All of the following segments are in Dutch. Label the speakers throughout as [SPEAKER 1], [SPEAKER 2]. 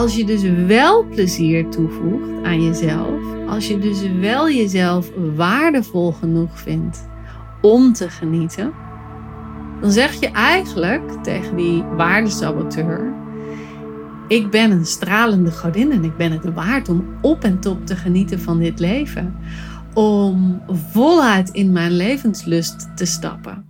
[SPEAKER 1] als je dus wel plezier toevoegt aan jezelf, als je dus wel jezelf waardevol genoeg vindt om te genieten, dan zeg je eigenlijk tegen die waardesaboteur: Ik ben een stralende godin en ik ben het waard om op en top te genieten van dit leven. Om voluit in mijn levenslust te stappen.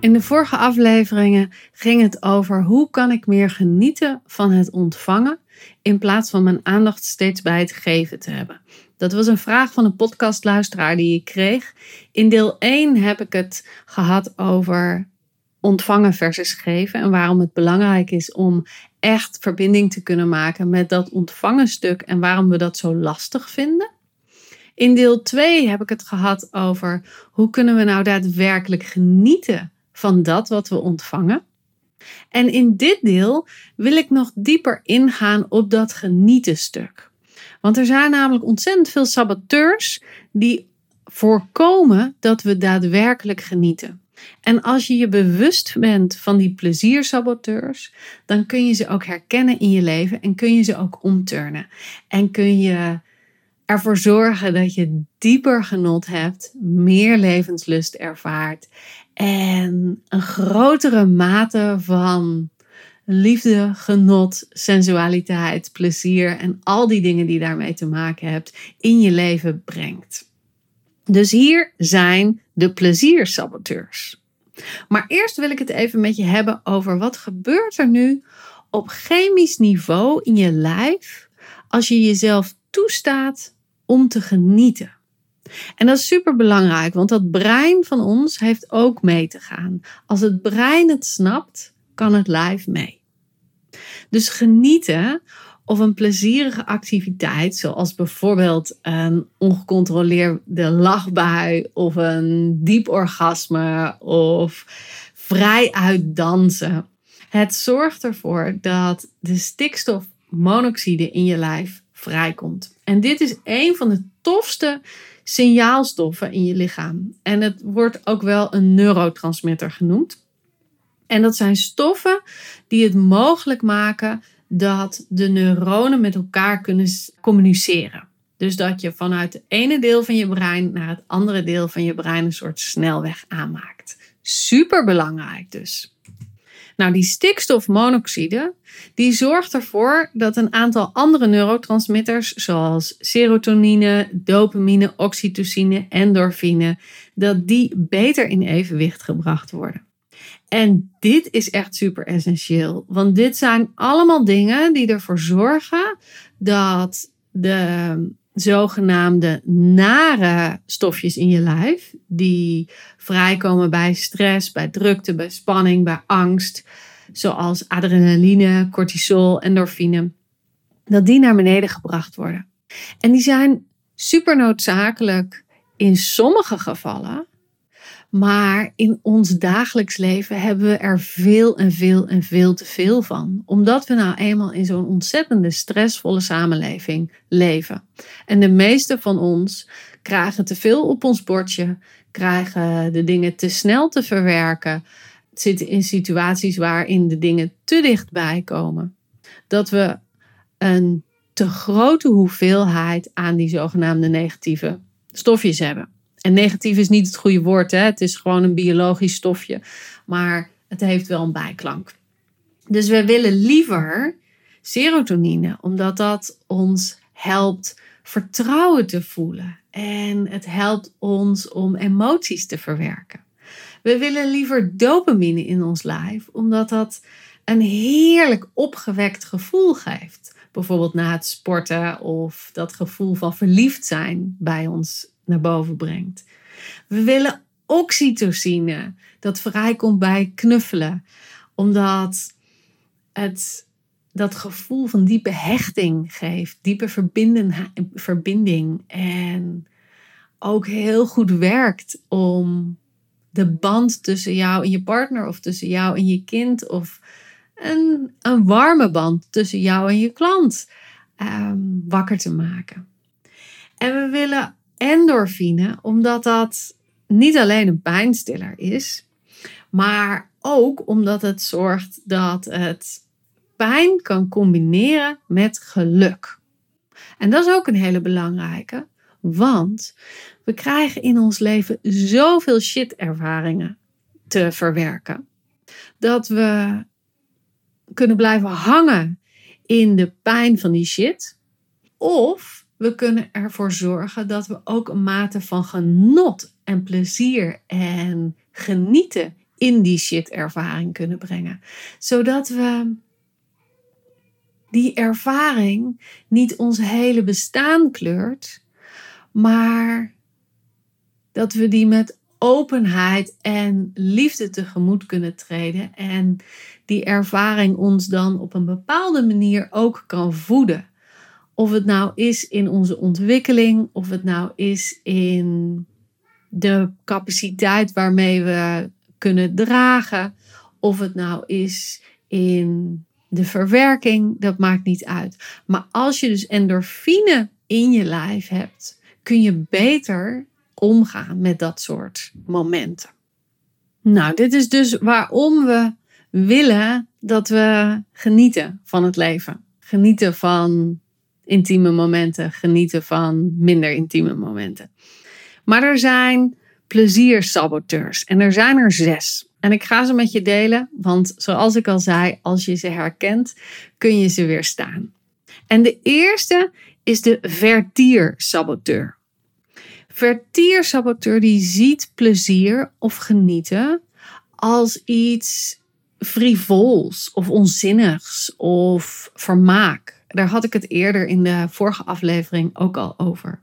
[SPEAKER 1] In de vorige afleveringen ging het over hoe kan ik meer genieten van het ontvangen in plaats van mijn aandacht steeds bij het geven te hebben. Dat was een vraag van een podcastluisteraar die ik kreeg. In deel 1 heb ik het gehad over ontvangen versus geven en waarom het belangrijk is om echt verbinding te kunnen maken met dat ontvangen stuk en waarom we dat zo lastig vinden. In deel 2 heb ik het gehad over hoe kunnen we nou daadwerkelijk genieten van dat wat we ontvangen. En in dit deel wil ik nog dieper ingaan op dat genieten stuk. Want er zijn namelijk ontzettend veel saboteurs die voorkomen dat we daadwerkelijk genieten. En als je je bewust bent van die pleziersaboteurs, dan kun je ze ook herkennen in je leven en kun je ze ook omturnen. En kun je ervoor zorgen dat je dieper genot hebt, meer levenslust ervaart en een grotere mate van liefde, genot, sensualiteit, plezier en al die dingen die daarmee te maken hebt in je leven brengt. Dus hier zijn de pleziersaboteurs. Maar eerst wil ik het even met je hebben over wat gebeurt er nu op chemisch niveau in je lijf als je jezelf toestaat om te genieten. En dat is super belangrijk, want dat brein van ons heeft ook mee te gaan. Als het brein het snapt, kan het lijf mee. Dus genieten of een plezierige activiteit, zoals bijvoorbeeld een ongecontroleerde lachbui of een diep orgasme of vrij uitdansen. Het zorgt ervoor dat de stikstofmonoxide in je lijf vrijkomt. En dit is een van de tofste signaalstoffen in je lichaam. En het wordt ook wel een neurotransmitter genoemd. En dat zijn stoffen die het mogelijk maken dat de neuronen met elkaar kunnen communiceren. Dus dat je vanuit het ene deel van je brein naar het andere deel van je brein een soort snelweg aanmaakt. Super belangrijk dus. Nou, die stikstofmonoxide, die zorgt ervoor dat een aantal andere neurotransmitters, zoals serotonine, dopamine, oxytocine, endorfine, dat die beter in evenwicht gebracht worden. En dit is echt super essentieel, want dit zijn allemaal dingen die ervoor zorgen dat de zogenaamde nare stofjes in je lijf, die vrijkomen bij stress, bij drukte, bij spanning, bij angst, zoals adrenaline, cortisol, endorfine, dat die naar beneden gebracht worden. En die zijn super noodzakelijk in sommige gevallen maar in ons dagelijks leven hebben we er veel en veel en veel te veel van. Omdat we nou eenmaal in zo'n ontzettende stressvolle samenleving leven. En de meeste van ons krijgen te veel op ons bordje, krijgen de dingen te snel te verwerken, zitten in situaties waarin de dingen te dichtbij komen. Dat we een te grote hoeveelheid aan die zogenaamde negatieve stofjes hebben. En negatief is niet het goede woord, hè? het is gewoon een biologisch stofje, maar het heeft wel een bijklank. Dus we willen liever serotonine, omdat dat ons helpt vertrouwen te voelen en het helpt ons om emoties te verwerken. We willen liever dopamine in ons lijf, omdat dat een heerlijk opgewekt gevoel geeft. Bijvoorbeeld na het sporten of dat gevoel van verliefd zijn bij ons naar boven brengt. We willen oxytocine, dat vrijkomt bij knuffelen, omdat het dat gevoel van diepe hechting geeft, diepe verbinding en ook heel goed werkt om de band tussen jou en je partner of tussen jou en je kind of een, een warme band tussen jou en je klant ehm, wakker te maken. En we willen endorfine omdat dat niet alleen een pijnstiller is, maar ook omdat het zorgt dat het pijn kan combineren met geluk. En dat is ook een hele belangrijke, want we krijgen in ons leven zoveel shit-ervaringen te verwerken, dat we kunnen blijven hangen in de pijn van die shit. Of we kunnen ervoor zorgen dat we ook een mate van genot en plezier en genieten in die shit-ervaring kunnen brengen. Zodat we die ervaring niet ons hele bestaan kleurt, maar dat we die met openheid en liefde tegemoet kunnen treden en die ervaring ons dan op een bepaalde manier ook kan voeden. Of het nou is in onze ontwikkeling, of het nou is in de capaciteit waarmee we kunnen dragen, of het nou is in de verwerking, dat maakt niet uit. Maar als je dus endorfine in je lijf hebt, kun je beter omgaan met dat soort momenten. Nou, dit is dus waarom we willen dat we genieten van het leven. Genieten van intieme momenten, genieten van minder intieme momenten. Maar er zijn pleziersaboteurs en er zijn er zes. En ik ga ze met je delen, want zoals ik al zei, als je ze herkent, kun je ze weerstaan. En de eerste is de vertiersaboteur. Vertiersaboteur die ziet plezier of genieten als iets frivols of onzinnigs of vermaak. Daar had ik het eerder in de vorige aflevering ook al over.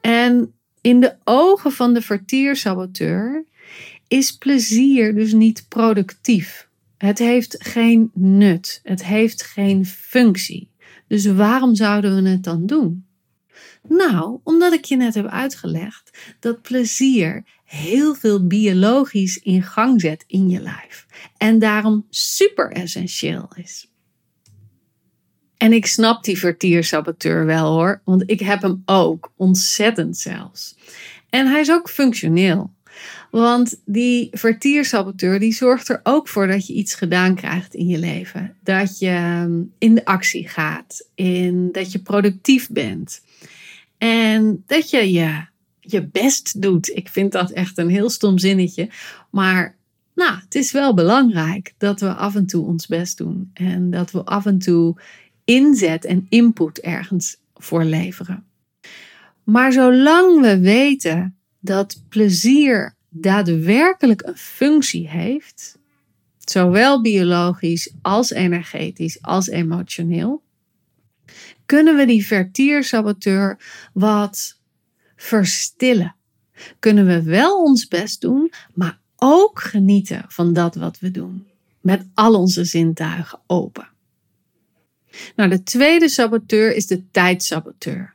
[SPEAKER 1] En in de ogen van de vertiersaboteur is plezier dus niet productief. Het heeft geen nut. Het heeft geen functie. Dus waarom zouden we het dan doen? Nou, omdat ik je net heb uitgelegd dat plezier heel veel biologisch in gang zet in je lijf. En daarom super essentieel is. En ik snap die vertiersaboteur wel hoor, want ik heb hem ook, ontzettend zelfs. En hij is ook functioneel. Want die vertiersaboteur die zorgt er ook voor dat je iets gedaan krijgt in je leven. Dat je ehm, in de actie gaat, in, dat je productief bent. En dat je je, je best doet. Ik vind dat echt een heel stom zinnetje. Maar nou, het is wel belangrijk dat we af en toe ons best doen. En dat we af en toe inzet en input ergens voor leveren. Maar zolang we weten dat plezier daadwerkelijk een functie heeft, zowel biologisch als energetisch als emotioneel, kunnen we die vertiersaboteur wat verstillen. Kunnen we wel ons best doen, maar ook genieten van dat wat we doen. Met al onze zintuigen open. Nou, de tweede saboteur is de tijdsaboteur.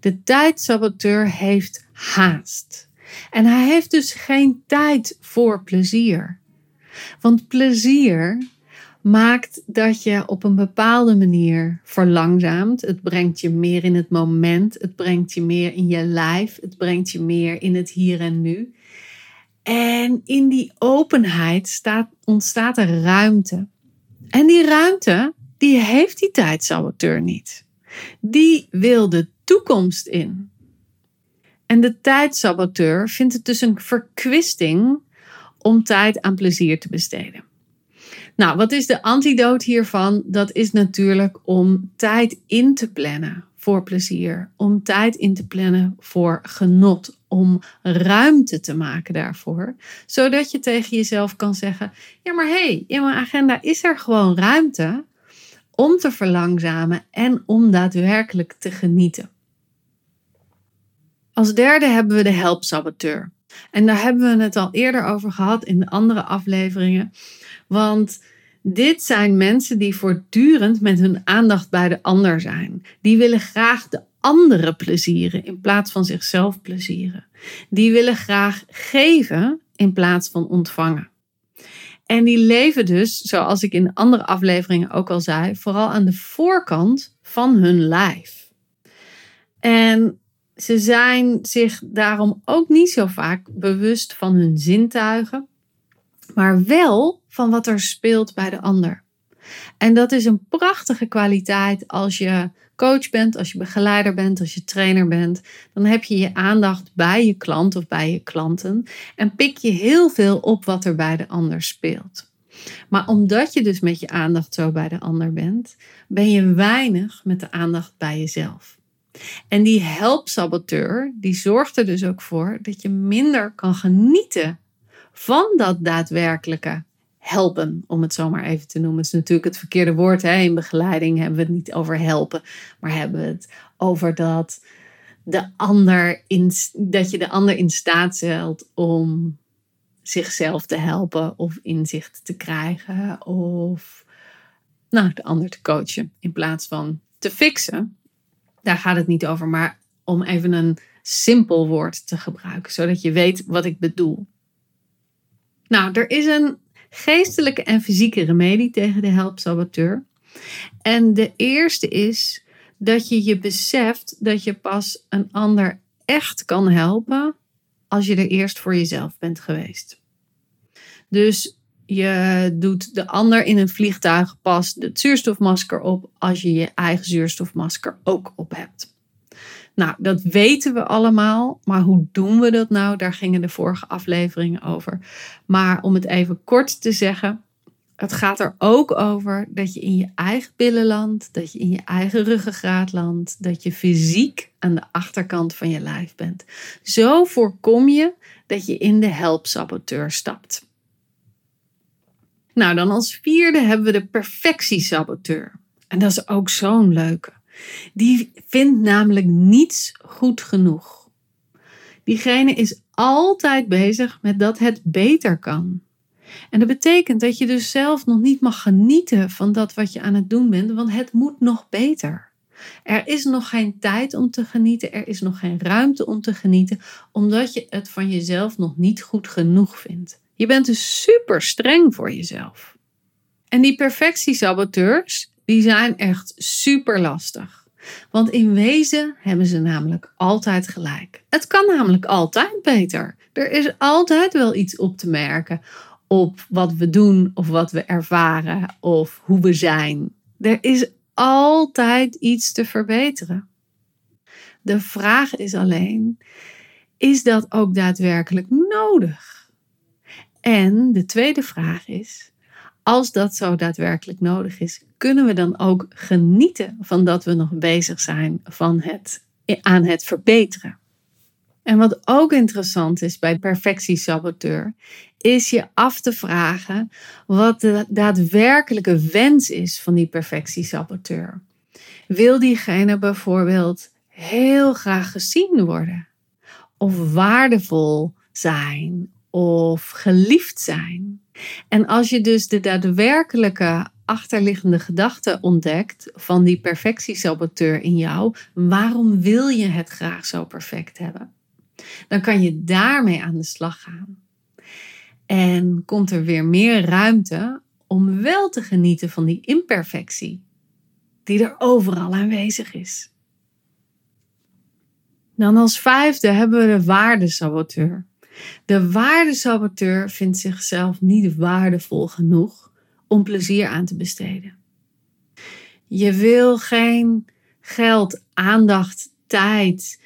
[SPEAKER 1] De tijdsaboteur heeft haast. En hij heeft dus geen tijd voor plezier. Want plezier maakt dat je op een bepaalde manier verlangzaamt. Het brengt je meer in het moment. Het brengt je meer in je lijf. Het brengt je meer in het hier en nu. En in die openheid staat, ontstaat er ruimte. En die ruimte, die heeft die tijdsaboteur niet. Die wil de toekomst in. En de tijdsaboteur vindt het dus een verkwisting om tijd aan plezier te besteden. Nou, wat is de antidoot hiervan? Dat is natuurlijk om tijd in te plannen voor plezier, om tijd in te plannen voor genot, om ruimte te maken daarvoor, zodat je tegen jezelf kan zeggen: ja, maar hé, hey, in mijn agenda is er gewoon ruimte om te verlangzamen en om daadwerkelijk te genieten. Als derde hebben we de helpsaboteur. En daar hebben we het al eerder over gehad in de andere afleveringen. Want Dit zijn mensen die voortdurend met hun aandacht bij de ander zijn. Die willen graag de anderen plezieren in plaats van zichzelf plezieren. Die willen graag geven in plaats van ontvangen. En die leven dus, zoals ik in andere afleveringen ook al zei, vooral aan de voorkant van hun lijf. En ze zijn zich daarom ook niet zo vaak bewust van hun zintuigen, maar wel van wat er speelt bij de ander. En dat is een prachtige kwaliteit als je coach bent, als je begeleider bent, als je trainer bent. Dan heb je je aandacht bij je klant of bij je klanten en pik je heel veel op wat er bij de ander speelt. Maar omdat je dus met je aandacht zo bij de ander bent, ben je weinig met de aandacht bij jezelf. En die helpsaboteur, die zorgt er dus ook voor dat je minder kan genieten van dat daadwerkelijke helpen, om het zo maar even te noemen. Het is natuurlijk het verkeerde woord. Hè? In begeleiding hebben we het niet over helpen, maar hebben we het over dat, de ander in, dat je de ander in staat stelt om zichzelf te helpen of inzicht te krijgen of nou, de ander te coachen in plaats van te fixen. Daar gaat het niet over, maar om even een simpel woord te gebruiken, zodat je weet wat ik bedoel. Nou, er is een geestelijke en fysieke remedie tegen de helpsaboteur. En de eerste is dat je je beseft dat je pas een ander echt kan helpen als je er eerst voor jezelf bent geweest. Dus je doet de ander in een vliegtuig pas het zuurstofmasker op als je je eigen zuurstofmasker ook op hebt. Nou, dat weten we allemaal, maar hoe doen we dat nou? Daar gingen de vorige afleveringen over. Maar om het even kort te zeggen, het gaat er ook over dat je in je eigen billen landt, dat je in je eigen ruggengraat landt, dat je fysiek aan de achterkant van je lijf bent. Zo voorkom je dat je in de helpsaboteur stapt. Nou, dan als vierde hebben we de perfectiesaboteur. En dat is ook zo'n leuke. Die vindt namelijk niets goed genoeg. Diegene is altijd bezig met dat het beter kan. En dat betekent dat je dus zelf nog niet mag genieten van dat wat je aan het doen bent, want het moet nog beter. Er is nog geen tijd om te genieten, er is nog geen ruimte om te genieten, omdat je het van jezelf nog niet goed genoeg vindt. Je bent dus super streng voor jezelf. En die perfectiesaboteurs, die zijn echt super lastig. Want in wezen hebben ze namelijk altijd gelijk. Het kan namelijk altijd beter. Er is altijd wel iets op te merken op wat we doen of wat we ervaren of hoe we zijn. Er is altijd iets te verbeteren. De vraag is alleen: is dat ook daadwerkelijk nodig? En de tweede vraag is: als dat zo daadwerkelijk nodig is, kunnen we dan ook genieten van dat we nog bezig zijn van het, aan het verbeteren. En wat ook interessant is bij perfectiesaboteur, is je af te vragen wat de daadwerkelijke wens is van die perfectiesaboteur. Wil diegene bijvoorbeeld heel graag gezien worden? Of waardevol zijn? Of geliefd zijn? En als je dus de daadwerkelijke achterliggende gedachte ontdekt van die perfectiesaboteur in jou, waarom wil je het graag zo perfect hebben? Dan kan je daarmee aan de slag gaan. En komt er weer meer ruimte om wel te genieten van die imperfectie, die er overal aanwezig is. Dan als vijfde hebben we de waardesaboteur. De waardesaboteur vindt zichzelf niet waardevol genoeg om plezier aan te besteden. Je wil geen geld, aandacht, tijd,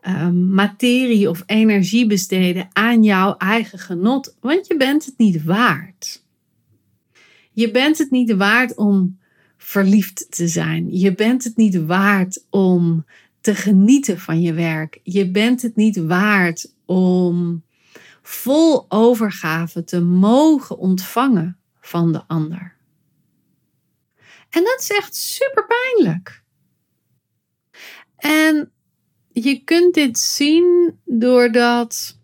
[SPEAKER 1] ehm, materie of energie besteden aan jouw eigen genot, want je bent het niet waard. Je bent het niet waard om verliefd te zijn. Je bent het niet waard om te genieten van je werk. Je bent het niet waard om vol overgave te mogen ontvangen van de ander. En dat is echt super pijnlijk. En je kunt dit zien doordat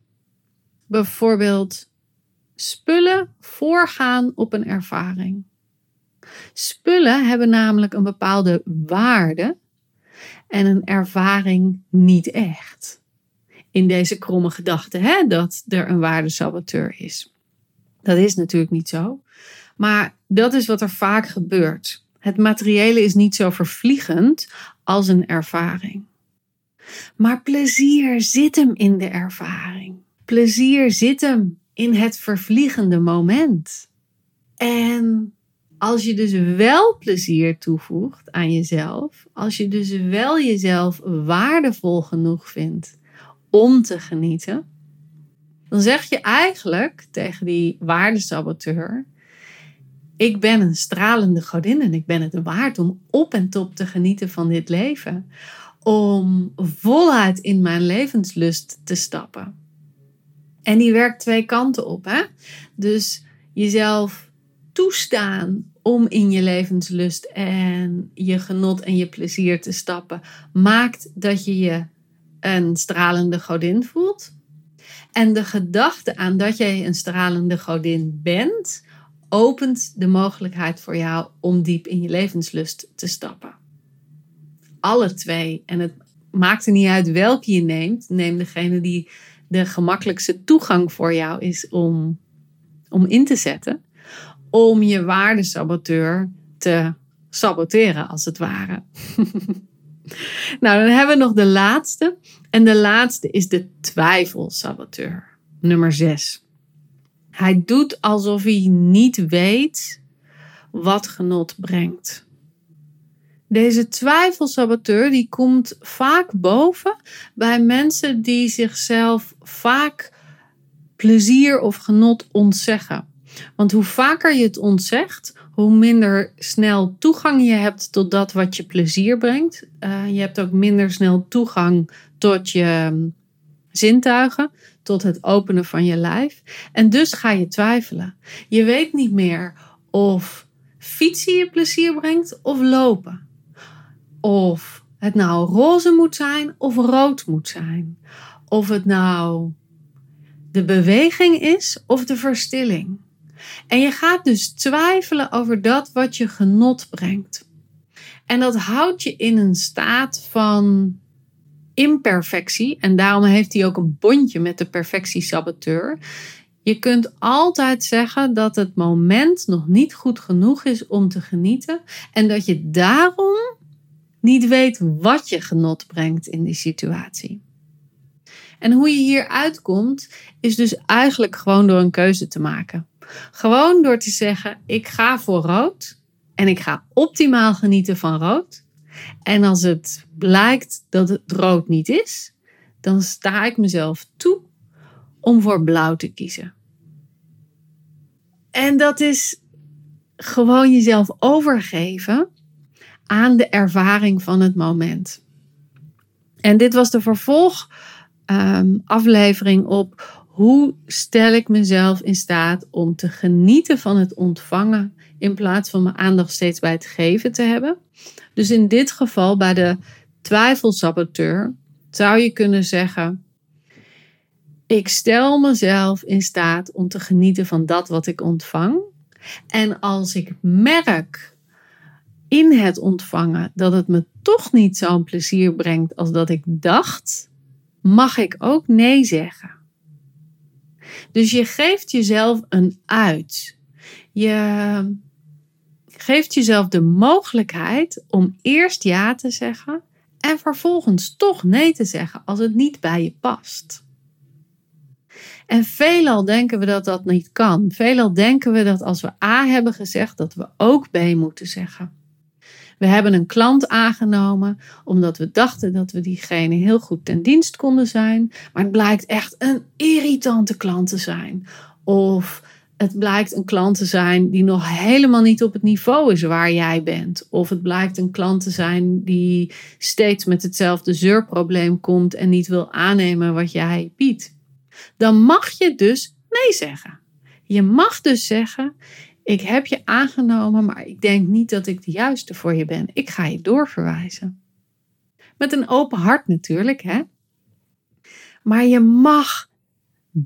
[SPEAKER 1] bijvoorbeeld spullen voorgaan op een ervaring. Spullen hebben namelijk een bepaalde waarde en een ervaring niet echt. In deze kromme gedachte hè, dat er een waardesaboteur is. Dat is natuurlijk niet zo. Maar dat is wat er vaak gebeurt. Het materiële is niet zo vervliegend als een ervaring. Maar plezier zit hem in de ervaring. Plezier zit hem in het vervliegende moment. En als je dus wel plezier toevoegt aan jezelf, als je dus wel jezelf waardevol genoeg vindt om te genieten, dan zeg je eigenlijk tegen die waardesaboteur: Ik ben een stralende godin en ik ben het waard om op en top te genieten van dit leven. Om voluit in mijn levenslust te stappen. En die werkt twee kanten op. Hè? Dus jezelf toestaan om in je levenslust en je genot en je plezier te stappen, maakt dat je je een stralende godin voelt. En de gedachte aan dat jij een stralende godin bent, opent de mogelijkheid voor jou om diep in je levenslust te stappen. Alle twee. En het maakt er niet uit welke je neemt. Neem degene die de gemakkelijkste toegang voor jou is om, om in te zetten. Om je waardesaboteur te saboteren, als het ware. nou, dan hebben we nog de laatste. En de laatste is de twijfelsaboteur. Nummer 6. Hij doet alsof hij niet weet wat genot brengt. Deze twijfelsaboteur die komt vaak boven bij mensen die zichzelf vaak plezier of genot ontzeggen. Want hoe vaker je het ontzegt, hoe minder snel toegang je hebt tot dat wat je plezier brengt. Uh, je hebt ook minder snel toegang tot je um, zintuigen, tot het openen van je lijf. En dus ga je twijfelen. Je weet niet meer of fietsen je plezier brengt of lopen. Of het nou roze moet zijn of rood moet zijn. Of het nou de beweging is of de verstilling. En je gaat dus twijfelen over dat wat je genot brengt. En dat houdt je in een staat van imperfectie. En daarom heeft hij ook een bondje met de perfectiesaboteur. Je kunt altijd zeggen dat het moment nog niet goed genoeg is om te genieten. En dat je daarom niet weet wat je genot brengt in die situatie. En hoe je hier uitkomt, is dus eigenlijk gewoon door een keuze te maken. Gewoon door te zeggen: ik ga voor rood en ik ga optimaal genieten van rood. En als het blijkt dat het rood niet is, dan sta ik mezelf toe om voor blauw te kiezen. En dat is gewoon jezelf overgeven aan de ervaring van het moment. En dit was de vervolgaflevering um, op hoe stel ik mezelf in staat om te genieten van het ontvangen in plaats van mijn aandacht steeds bij het geven te hebben. Dus in dit geval bij de twijfelsaboteur zou je kunnen zeggen: ik stel mezelf in staat om te genieten van dat wat ik ontvang. En als ik merk in het ontvangen dat het me toch niet zo'n plezier brengt als dat ik dacht, mag ik ook nee zeggen. Dus je geeft jezelf een uit. Je geeft jezelf de mogelijkheid om eerst ja te zeggen en vervolgens toch nee te zeggen als het niet bij je past. En veelal denken we dat dat niet kan. Veelal denken we dat als we A hebben gezegd, dat we ook B moeten zeggen. We hebben een klant aangenomen omdat we dachten dat we diegene heel goed ten dienst konden zijn. Maar het blijkt echt een irritante klant te zijn. Of het blijkt een klant te zijn die nog helemaal niet op het niveau is waar jij bent. Of het blijkt een klant te zijn die steeds met hetzelfde zeurprobleem komt en niet wil aannemen wat jij biedt. Dan mag je dus nee zeggen. Je mag dus zeggen: ik heb je aangenomen, maar ik denk niet dat ik de juiste voor je ben. Ik ga je doorverwijzen. Met een open hart natuurlijk, hè? Maar je mag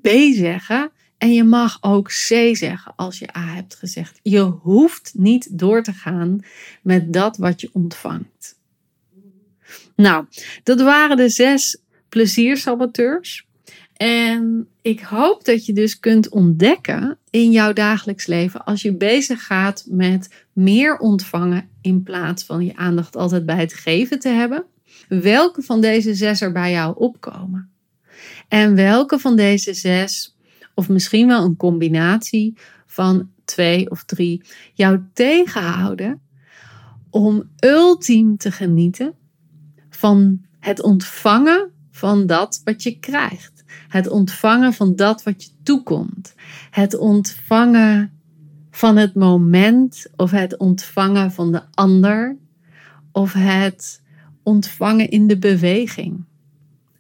[SPEAKER 1] B zeggen En je mag ook C zeggen als je A hebt gezegd. Je hoeft niet door te gaan met dat wat je ontvangt. Nou, dat waren de zes pleziersaboteurs. En ik hoop dat je dus kunt ontdekken in jouw dagelijks leven als je bezig gaat met meer ontvangen in plaats van je aandacht altijd bij het geven te hebben. Welke van deze zes er bij jou opkomen? En welke van deze zes, of misschien wel een combinatie van twee of drie, jou tegenhouden om ultiem te genieten van het ontvangen van dat wat je krijgt. Het ontvangen van dat wat je toekomt. Het ontvangen van het moment of het ontvangen van de ander of het ontvangen in de beweging.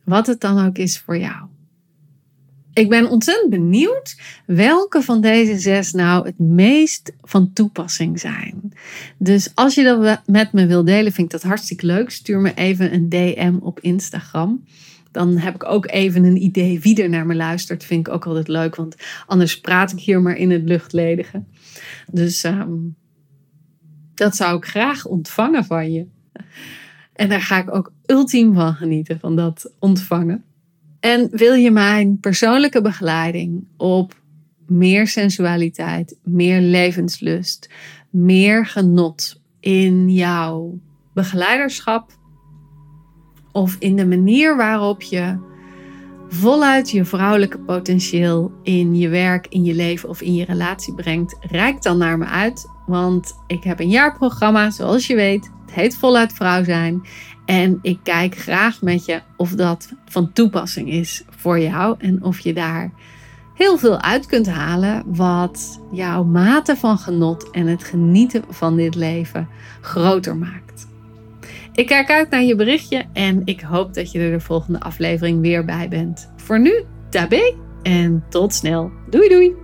[SPEAKER 1] Wat het dan ook is voor jou. Ik ben ontzettend benieuwd welke van deze zes nou het meest van toepassing zijn. Dus als je dat met me wil delen, vind ik dat hartstikke leuk. Stuur me even een DM op Instagram. Dan heb ik ook even een idee wie er naar me luistert. Vind ik ook altijd leuk, want anders praat ik hier maar in het luchtledige. Dus ehm, dat zou ik graag ontvangen van je. En daar ga ik ook ultiem van genieten, van dat ontvangen. En wil je mijn persoonlijke begeleiding op meer sensualiteit, meer levenslust, meer genot in jouw begeleiderschap of in de manier waarop je voluit je vrouwelijke potentieel in je werk, in je leven of in je relatie brengt, reik dan naar me uit. Want ik heb een jaarprogramma, zoals je weet. Het heet Voluit Vrouw zijn. En ik kijk graag met je of dat van toepassing is voor jou en of je daar heel veel uit kunt halen wat jouw mate van genot en het genieten van dit leven groter maakt. Ik kijk uit naar je berichtje en ik hoop dat je er de volgende aflevering weer bij bent. Voor nu, tabé en tot snel. Doei doei!